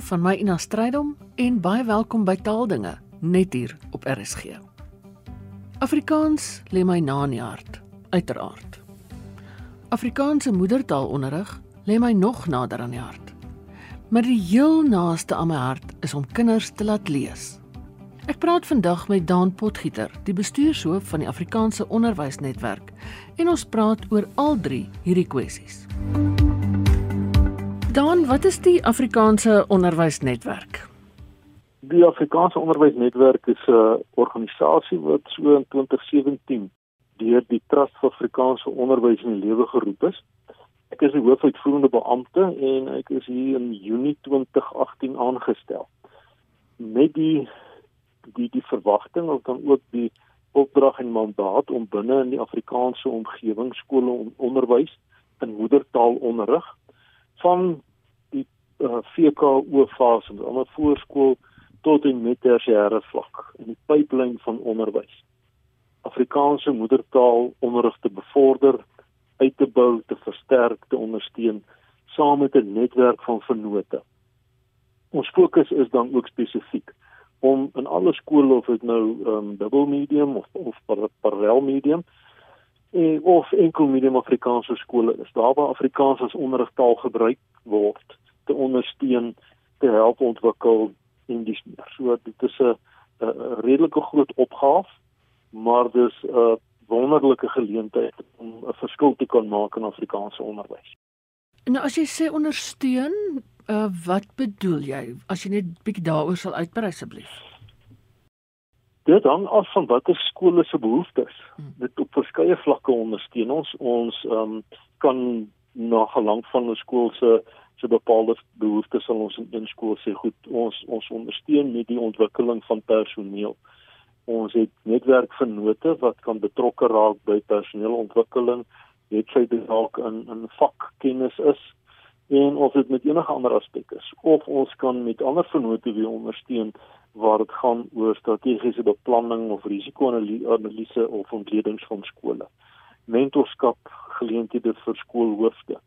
van my Ina Strydom en baie welkom by Taaldinge net hier op RSG. Afrikaans lê my na in die hart, uiteraard. Afrikaanse moedertaalonderrig lê my nog nader aan die hart. Maar die heel naaste aan my hart is om kinders te laat lees. Ek praat vandag met Daan Potgieter, die bestuurshoof van die Afrikaanse Onderwysnetwerk, en ons praat oor al drie hierdie kwessies. Daan, wat is die Afrikaanse Onderwysnetwerk? Die Afrikaanse Onderwysnetwerk is 'n organisasie wat so in 2017 deur die Trust vir Afrikaanse Onderwys in lewe geroep is. Ek is die hoofuitvoerende beampte en ek is hier in Junie 2018 aangestel. Met die die die verwagting of dan ook die opdrag en mandaat om binne in die Afrikaanse omgewing skole onderwys in moedertaalonderrig van die uh, eh, VKO fase, onder voorskool tot en met tersiêre vlak in die pyplyn van onderwys. Afrikaanse moedertaal onderrig te bevorder, uit te bou, te versterk, te ondersteun saam met 'n netwerk van vennote. Ons fokus is dan ook spesifiek om in alle skole of dit nou ehm um, dubbel medium of of parallel medium en of enkel medium Afrikaanse skole is daar waar Afrikaans as onderrigtaal gebruik word te ondersteun te help ontwikkel en dis so dit is 'n redelike groot opgawe maar dis 'n wonderlike geleentheid om 'n verskil te kan maak in Afrikaanse onderwys. Nou as jy sê ondersteun, uh, wat bedoel jy? As jy net bietjie daaroor sal uitbrei asseblief. Dit hang af van watter skole se behoeftes. Hmm. Dit op verskeie vlakke ondersteun ons. Ons um, kan na gelang van 'n skool se se bepaalde behoeftes sal ons in een skool sê goed, ons ons ondersteun met die ontwikkeling van personeel. Ons het netwerkvennote wat kan betrokke raak by personeelontwikkeling, het sy dalk in in vakkennis is en of dit met enige ander aspek is of ons kan met ander vennote wie ondersteun waar dit gaan oor strategiese beplanning of risiko-analise of ontledings van skole. Mentorskap geleenthede vir skoolhoofde.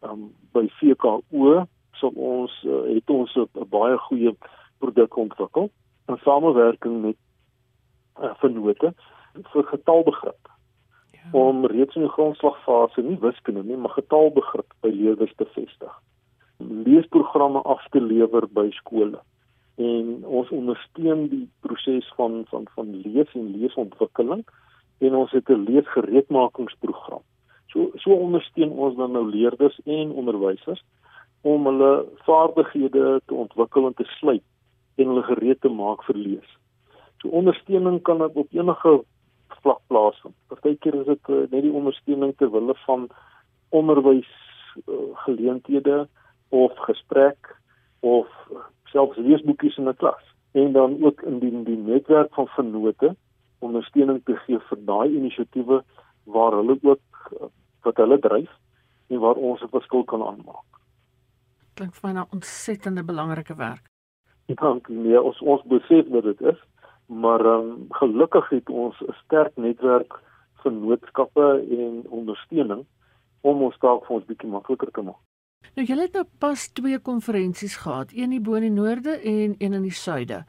Um by VKO so ons uh, het ons 'n baie goeie produk ontwikkel in samewerking met uh, vennote vir getalbegrip. Ja. Om reeds in die grondslagfase nie wiskunde nie, maar getalbegrip by leerders te vestig. Leesprogramme af te lewer by skole en ons ondersteun die proses van van van lees en leesontwikkeling en ons het 'n leesgereedmakingsprogram. So so ondersteun ons dan nou leerders en onderwysers om hulle vaardighede te ontwikkel en te sluit en hulle gereed te maak vir lees. So ondersteuning kan op enige vlak plaasvind. Partykeer is dit uh, net die ondersteuning ter wille van onderwys uh, geleenthede of gesprek of selfs leesboekies in 'n klas en dan ook in die die netwerk van vennote ondersteuning te gee vir daai inisiatiewe waar hulle ook uh, wat hulle dryf en waar ons 'n verskil kan aanmaak. Klink vir my 'n ontsettende belangrike werk. Dankie. Nee, ons ons besef dat dit is maar um, gelukkig het ons 'n sterk netwerk van noodskappe en ondersteuning om ons taak vir ons bietjie makliker te maak. Nou julle het nou pas twee konferensies gehad, een in die noorde en een in die suide.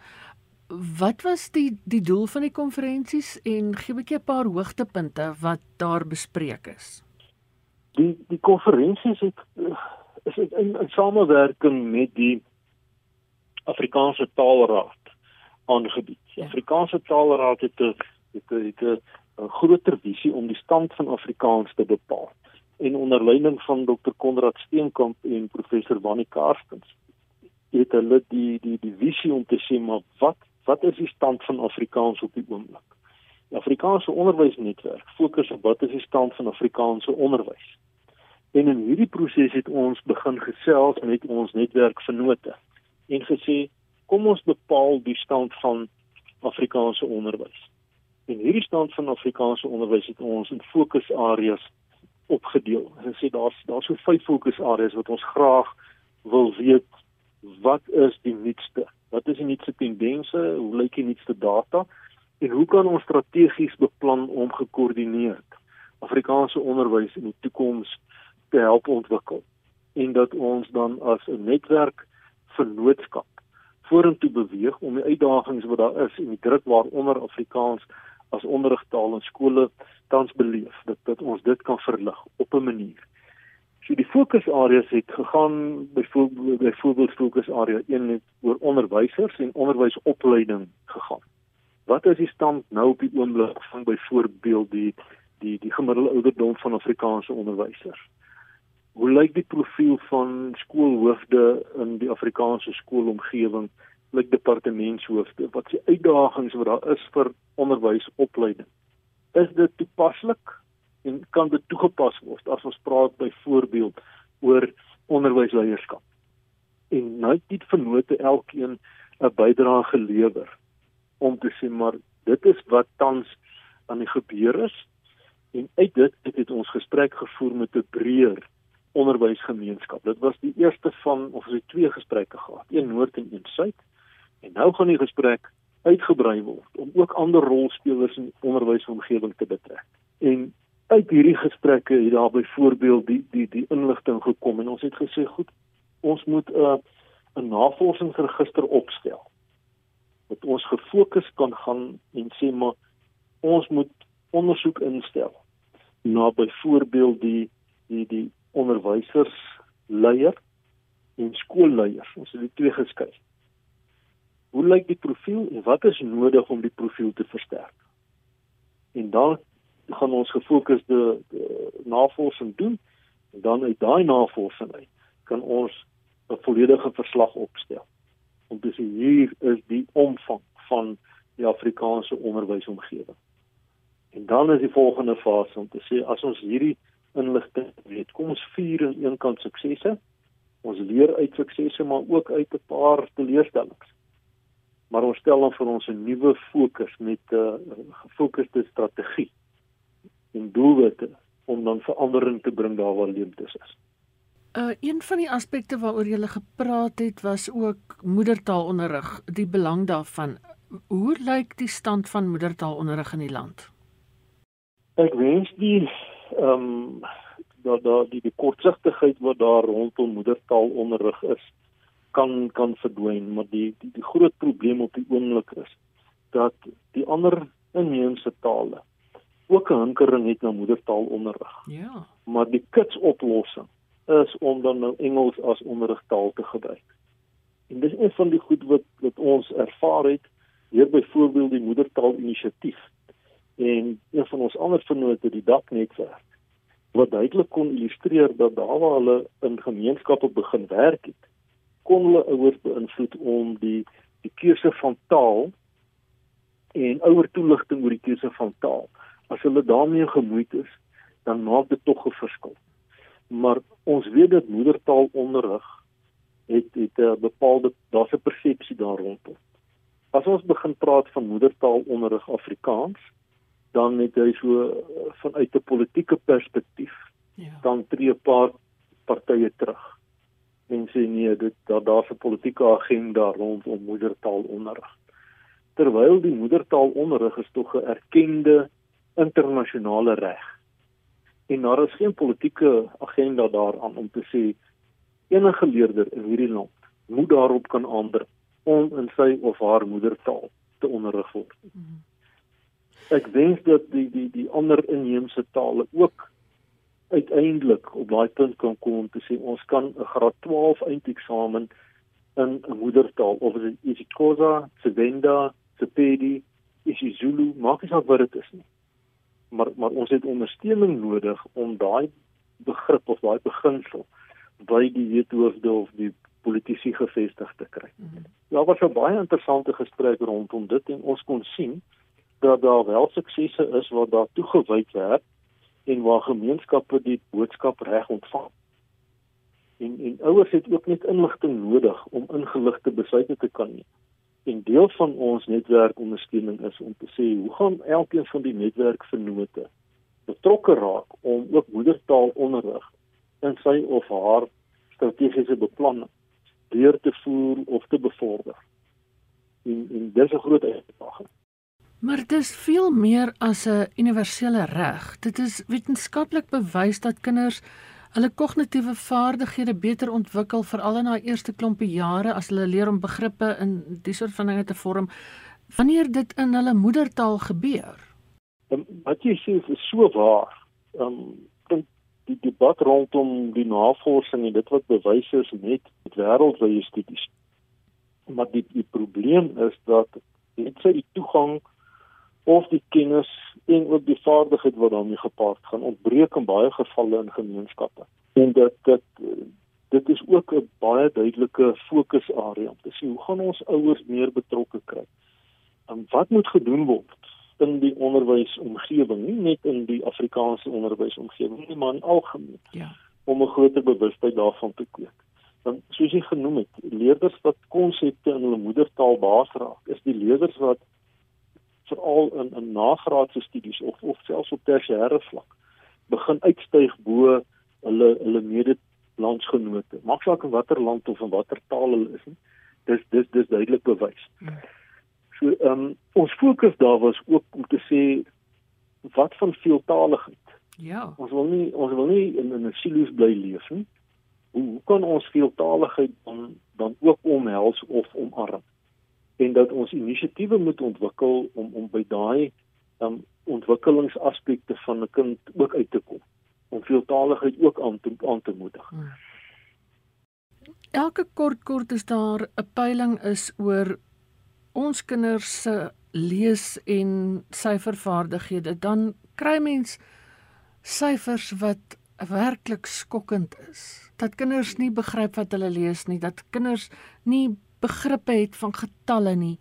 Wat was die die doel van die konferensies en gee 'n bietjie 'n paar hoogtepunte wat daar bespreek is? Die die konferensies het is in, in samewerking met die Afrikaanse Taalraad aangebied. Die ja. Afrikaanse Taalraad het 'n het 'n het 'n groter visie om die stand van Afrikaans te bepaal en onder leiding van Dr. Konrad Steenkamp en professor Wannie Karstens het hulle die die die visie om te sê maar wat wat is die stand van Afrikaans op die oomblik? Die Afrikaanse onderwysnetwerk fokus op wat is die stand van Afrikaanse onderwys. En in hierdie proses het ons begin gesels met ons netwerk vennote en gesê kom ons bepaal die stand van Afrikaanse onderwys. En hierdie stand van Afrikaanse onderwys het ons in fokusareas opgedeel. Ons sê daar's daar's so vyf fokusareas wat ons graag wil weet wat is die nuutste? Wat is die nuutste tendense? Hoe lyk die nuutste data? En hoe kan ons strategies beplan om gekoördineerd Afrikaanse onderwys in die toekoms te help ontwikkel? En dat ons dan as 'n netwerk vennootskap vorentoe beweeg om die uitdagings wat daar is en die druk waaronder Afrikaans as onderrigtaal in skole tans beleef dat dat ons dit kan verlig op 'n manier. So die fokusareas het gegaan byvoorbeeld byvoorbeeld fokusarea 1 het oor onderwysers en onderwysopleiding gegaan. Wat is die stand nou op die oomblik van byvoorbeeld die die die gemiddelde ouderdom van Afrikaanse onderwysers? Hoe lyk die profiel van skoolhoofde in die Afrikaanse skoolomgewing? Lyk departementshoofde? Wat die uitdagings wat daar is vir onderwysopleiding? Is dit toepaslik en kan dit toegepas word as ons praat byvoorbeeld oor onderwysleierskap? En nou het dit vennote elkeen 'n bydrae gelewer om te sê maar dit is wat tans aan die gebeur is en uit dit het, het ons gesprek gevoer met 'n breër onderwysgemeenskap. Dit was die eerste van of ons het twee gesprekke gehad, een noord en een suid. En nou gaan die gesprek uitgebrei word om ook ander rolspelers in onderwysomgewing te betrek. En uit hierdie gesprekke het daar byvoorbeeld die die die inligting gekom en ons het gesê goed, ons moet 'n uh, 'n navorsingsregister opstel. Wat ons gefokus kan gaan en sê maar ons moet ondersoek instel na byvoorbeeld die die die onderwysers leier en skoolleiers. Ons het dit twee geskei. Hoe lyk die profiel en wat is nodig om die profiel te versterk? En dan gaan ons gefokusde navorsing doen en dan uit daai navorsing uit kan ons 'n volledige verslag opstel. Om te sê hier is die omvang van die Afrikaanse onderwysomgewing. En dan is die volgende fase om te sê as ons hierdie inligting weet. Kom ons vier aan een kant suksesse. Ons leer uit suksesse maar ook uit 'n paar teleurstellings. Maar ons stel dan vir ons 'n nuwe fokus met 'n uh, gefokusde strategie en doelwitte om dan verandering te bring daar waar leemtes is. Uh een van die aspekte waaroor jy gepraat het was ook moedertaalonderrig, die belang daarvan. Hoe lyk die stand van moedertaalonderrig in die land? Ek wens die ehm um, dat daar die, die kortsigtigheid wat daar rondom moedertaalonderrig is kan kan verdwyn maar die die, die groot probleem op die oomblik is dat die ander inheemse tale ook 'n hinkering het na moedertaalonderrig. Ja. Maar die kitsoplossing is om dan nou Engels as onderrigtaal te gebruik. En dis een van die goed wat wat ons ervaar het hier byvoorbeeld die moedertaal inisiatief en een van ons ander vennote die daknetwerk wat duidelik kon illustreer dat daar waar hulle in gemeenskappe begin werk het kon hulle ouers beïnvloed om die die keuse van taal en ouer toeligting oor die keuse van taal. As hulle daarmee gemoeid is dan maak dit tog 'n verskil. Maar ons weet dat moedertaalonderrig het het 'n bepaalde daar's 'n persepsie daar rondom. As ons begin praat van moedertaalonderrig Afrikaans dan het hy so eh, vanuit 'n politieke perspektief ja. dan tree 'n paar partye terug. En sê nee, dit daar daar's 'n politieke agenda rondom moedertaalonderrig. Terwyl die moedertaalonderrig is tog 'n erkende internasionale reg. En daar is geen politieke agenda daaraan om te sê enige leerder in hierdie land moet daarop kan aandring om in sy of haar moedertaal te onderrig word. Mm -hmm ek wens dat die die die ander inheemse tale ook uiteindelik op daai punt kan kom om te sê ons kan 'n graad 12 eindeksamen in 'n moedertaal of dit isiXhosa, Sevenda, Sepedi, isiZulu, maak nie saak wat dit is nie. Maar maar ons het ondersteuning nodig om daai begrip of daai beginsel by die weethoofde of die politici gevestig te kry. Mm -hmm. Ja, was 'n baie interessante gesprek rondom dit en ons kon sien dat daar wel suksese is waar daar toegewyd word en waar gemeenskappe die boodskap reg ontvang. En en ouers het ook net inligting nodig om ingeligte besluite te kan neem. En deel van ons netwerkondersteuning is om te sê hoe gaan elkeen van die netwerkvennote betrokke raak om ook moedertaalonderrig in sy of haar strategiese beplanning deur te voer of te bevorder. En en dis 'n groot uitdaging. Maar dit is veel meer as 'n universele reg. Dit is wetenskaplik bewys dat kinders hulle kognitiewe vaardighede beter ontwikkel veral in daai eerste klompie jare as hulle leer om begrippe in die soort van dinge te vorm wanneer dit in hulle moedertaal gebeur. Um, wat jy sê is so waar. Um dink die debat rondom die navorsing en dit wat bewys is met wêreldwye studies. Maar die die probleem is dat net sy die toegang of die kennis en ook die vaardigheid wat daarmee gepaard gaan ontbreek in baie gevalle in gemeenskappe. En dit dit dit is ook 'n baie duidelike fokusarea om te sien hoe gaan ons ouers meer betrokke kry. En wat moet gedoen word in die onderwysomgewing, nie net in die Afrikaanse onderwysomgewing nie, maar in algemeen. Ja. Om 'n groter bewustheid daarvan te kweek. Want soos jy genoem het, leerders wat konsepte in hulle moedertaal baas raak, is die leerders wat veral in in nagraadse studies of of selfs op tersiêre vlak begin uitstyg bo hulle hulle mede landsgenote. Maak saak in watter land of in watter taal hulle is nie. Dis dis dis duidelik bewys. Hmm. So ehm um, ons fokus daar was ook om te sê wat van veeltaligheid. Ja. Ons wil nie ons wil nie in 'n silo's bly leef nie. Hoe, hoe kan ons veeltaligheid dan dan ook omhels of omarm? En dat ons inisiatiewe moet ontwikkel om om by daai um, ontwikkelingsaspekte van 'n kind ook uit te kom om veeltaligheid ook aan te aan te moedig. Hmm. Elke kort kort is daar 'n peiling is oor ons kinders se lees en syfervaardighede dan kry mens syfers wat werklik skokkend is. Dat kinders nie begryp wat hulle lees nie, dat kinders nie begrippe het van getalle nie.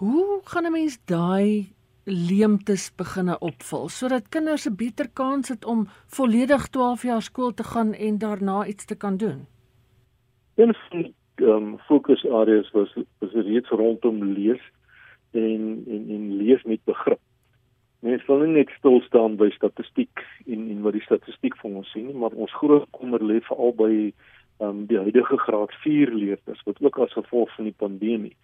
Hoe gaan 'n mens daai leemtes beginne opvul sodat kinders 'n beter kans het om volledig 12 jaar skool te gaan en daarna iets te kan doen? Een van die um, fokusareas was was reeds rondom lees en en en lees met begrip. Mens wil nie net stil staan by statistiek en en wat die statistiek vir ons sê nie, maar ons groot kommer lê veral by um, die huidige graad 4 leerders wat ook as gevolg van die pandemie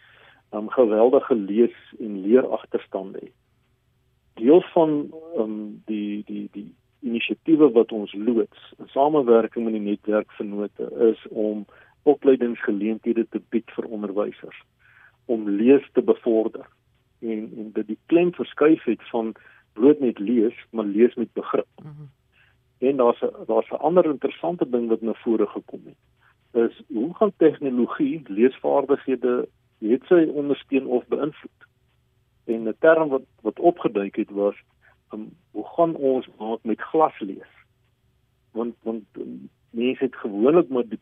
um, geweldige lees en leer agterstande het. Deel van um, die die die inisiatiewe wat ons loods in samewerking met die netwerk vennote is om opleidingsgeleenthede te bied vir onderwysers om lees te bevorder en en dit die klem verskuif het van bloot net lees maar lees met begrip. Mm -hmm. En daar's 'n daar's 'n ander interessante ding wat na vore gekom het. Is hoe gaan tegnologie leesvaardighede het sy ondersteun of beïnvloed? En 'n term wat wat opgeduik het was um, hoe gaan ons maak met glas lees? Want want um, mense het gewoonlik met die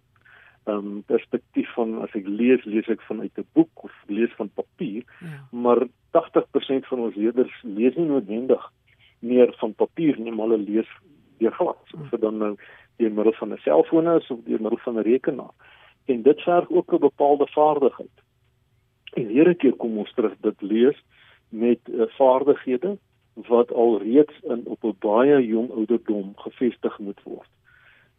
um, perspektief van as ek lees, lees ek vanuit 'n boek of lees van papier. Ja. Maar 80% van ons leerders lees nie noodwendig meer van papier nie, maar hulle lees deur glas of dit dan nou deur middel van 'n selfoon is of deur middel van 'n rekenaar. En dit verg ook 'n bepaalde vaardigheid. En hier 'n keer kom ons terug dit lees met uh, vaardighede wat al reeds in op 'n baie jong ouderdom gevestig moet word.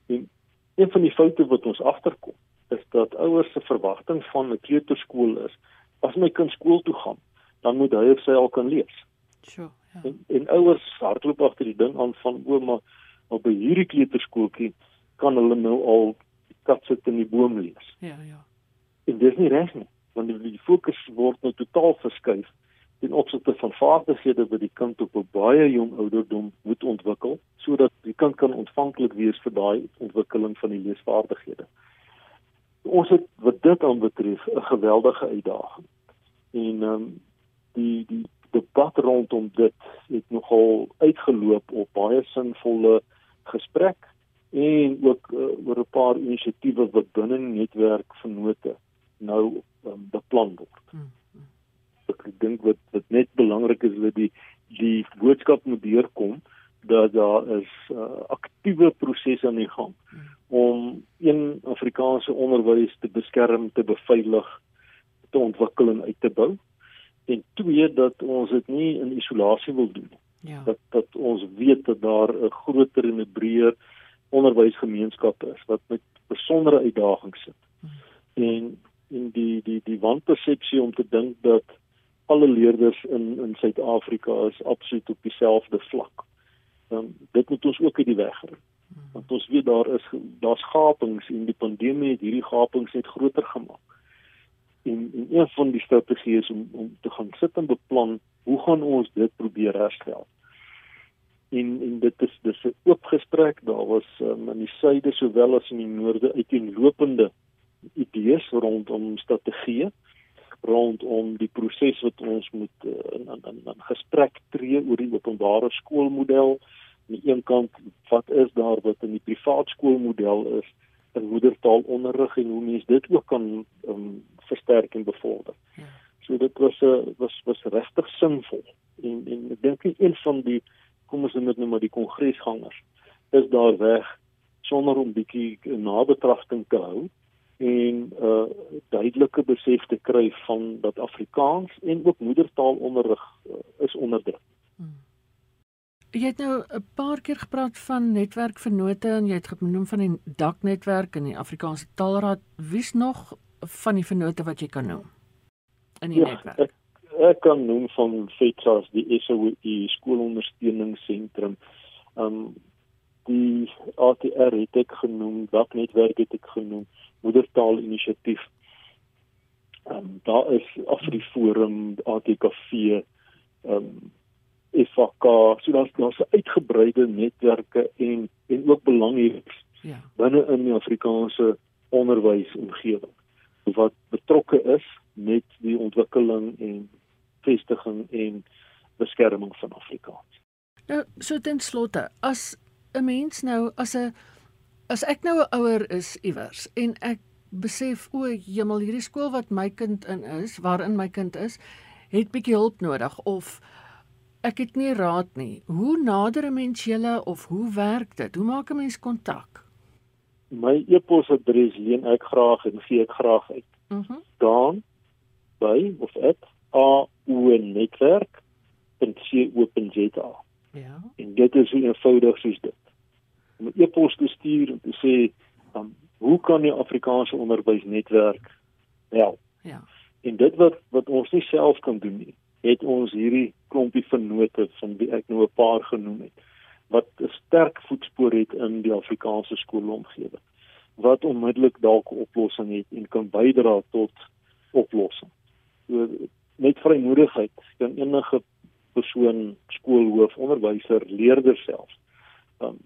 En een van die foute wat ons agterkom is dat ouers se verwagting van 'n kleuterskool is as my kind skool toe gaan, dan moet hy of sy al kan lees. Sure, ja. En, en ouers hardloop agter die ding aan van ouma op by hierdie kleuterskooltjie kan hulle nou al kat sit in die boom lees. Ja, ja. En dis nie reg nie, want die fokus word nou totaal verskuif ten opsigte van vaardighede wat die kind op 'n baie jong ouderdom moet ontwikkel sodat die kind kan ontvanklik wees vir daai ontwikkeling van die leesvaardighede. Ons het wat dit aanbetref 'n geweldige uitdaging. En ehm um, die die debat rondom dit het nogal uitgeloop op baie sinvolle gesprek en ook uh, oor 'n paar inisiatiewe wat binne netwerk vennote nou um, beplan word. Hmm. Ek dink wat wat net belangrik is dat die die boodskap moet deurkom dat daar is uh, aktiewe prosesse aan die gang hmm. om een Afrikaanse onderwys te beskerm, te beveilig, te ontwikkel en uit te bou. En twee dat ons dit nie in isolasie wil doen nie. Ja. Dat dat ons weet dat daar 'n groter en 'n breër onderwysgemeenskap is wat met besondere uitdagings sit. Hmm. En en die die die wanpersepsie om te dink dat alle leerders in in Suid-Afrika is absoluut op dieselfde vlak. Dan dit moet ons ook uit die weg ry. Want ons weet daar is daar's gapings en die pandemie het hierdie gapings net groter gemaak. En, en een van die strategieë is om om te gaan sit en beplan hoe gaan ons dit probeer herstel? En en dit is dis 'n oop gesprek. Daar was um, in die suide sowel as in die noorde uiteenlopende idees rondom strategieë rondom die proses wat ons moet uh, in, in in gesprek tree oor die openbare skoolmodel. Aan die een kant wat is daar wat in die privaat skoolmodel is in moedertaalonderrig en hoe mens dit ook kan um, versterk en bevorder. Ja. So dit was 'n uh, was was regtig sinvol. En en ek dink een van die kom ons noem dit nou maar die kongresgangers is daar weg sonder om bietjie nabetragting te hou en 'n uh, duidelike besef te kry van dat Afrikaans en ook moedertaalonderrig uh, is onder druk. Hmm. Jy het nou 'n paar keer gepraat van netwerkvernote en jy het genoem van die daknetwerk en die Afrikaanse Taalraad. Wie's nog van die vernote wat jy kan noem in die ja, netwerk? Ek, ek kan noem van FETSAS, die SOE skoolondersteuningsentrum. Um die ATR het ek genoem, daknetwerk het ek genoem moedertaal inisiatief. Ehm um, daar is Afriforum, ATKV, ehm um, FK, so daar's daar's uitgebreide netwerke en en ook belanghebbers ja. binne in die Afrikaanse onderwysomgewing wat betrokke is met die ontwikkeling en vestiging en beskerming van Afrikaans. Nou, so ten slotte, as 'n mens nou as 'n as ek nou 'n ouer is iewers en ek besef o, hemel, hierdie skool wat my kind in is, waarin my kind is, het bietjie hulp nodig of ek het nie raad nie. Hoe nader 'n mens julle of hoe werk dit? Hoe maak 'n mens kontak? My e-posadres leen ek graag en gee ek graag uit. Mhm. Mm Dan by of at aunetwerk.co.za. Ja. En dit is so eenvoudig soos dit om 'n e-pos te stuur en te sê um, hoe kan die Afrikaanse onderwysnetwerk help? Ja. En dit wat wat ons nie self kan doen nie, het ons hierdie klompie vennote van wie ek nou 'n paar genoem het wat 'n sterk voetspoor het in die Afrikaanse skoolomgewing wat onmiddellik dalk 'n oplossing het en kan bydra tot oplossing. So met vrymoedigheid kan enige persoon, skoolhoof, onderwyser, leerder selfs um,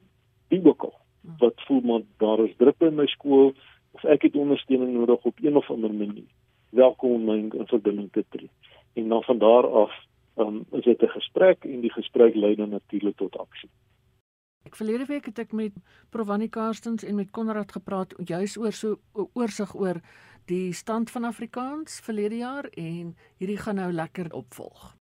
wie ook al wat voel maar daar is druk in my skool of ek het ondersteuning nodig op een of ander manier welkom om my in verbinding te tree en dan van daar af um, is dit 'n gesprek en die gesprek lei dan natuurlik tot aksie Ek verlede week het ek met Provani Karstens en met Konrad gepraat juis oor so oorsig oor die stand van Afrikaans verlede jaar en hierdie gaan nou lekker opvolg.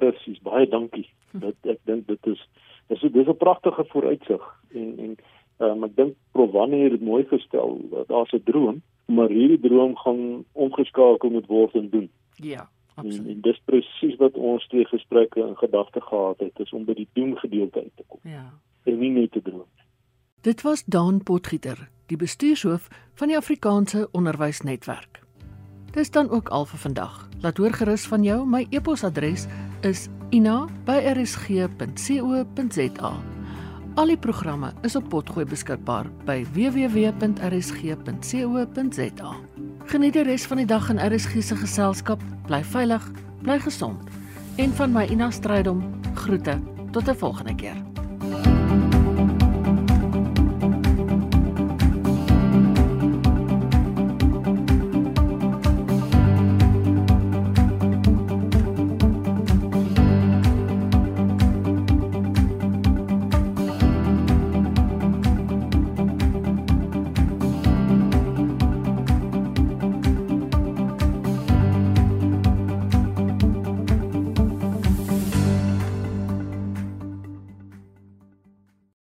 Presies, baie dankie. Dit ek dink dit is dis dis 'n pragtige vooruitsig en en um, ek dink Provani het dit mooi gestel. Daar's 'n droom maar hierdie droom gaan omgeskakel moet word en doen. Ja absoluut en, en dis presies wat ons twee gesprekke in gedagte gehad het is om by die doen gedeelte uit te kom ja en nie net te droom dit was Dan Potgieter die bestuurshoof van die Afrikaanse Onderwysnetwerk Dis dan ook al vir vandag. Laat hoor gerus van jou. My e-posadres is ina@rsg.co.za. Al die programme is op potgooi beskikbaar by www.rsg.co.za. Geniet die res van die dag in RSG se geselskap. Bly veilig, bly gesond. En van my Ina Strydom groete tot 'n volgende keer.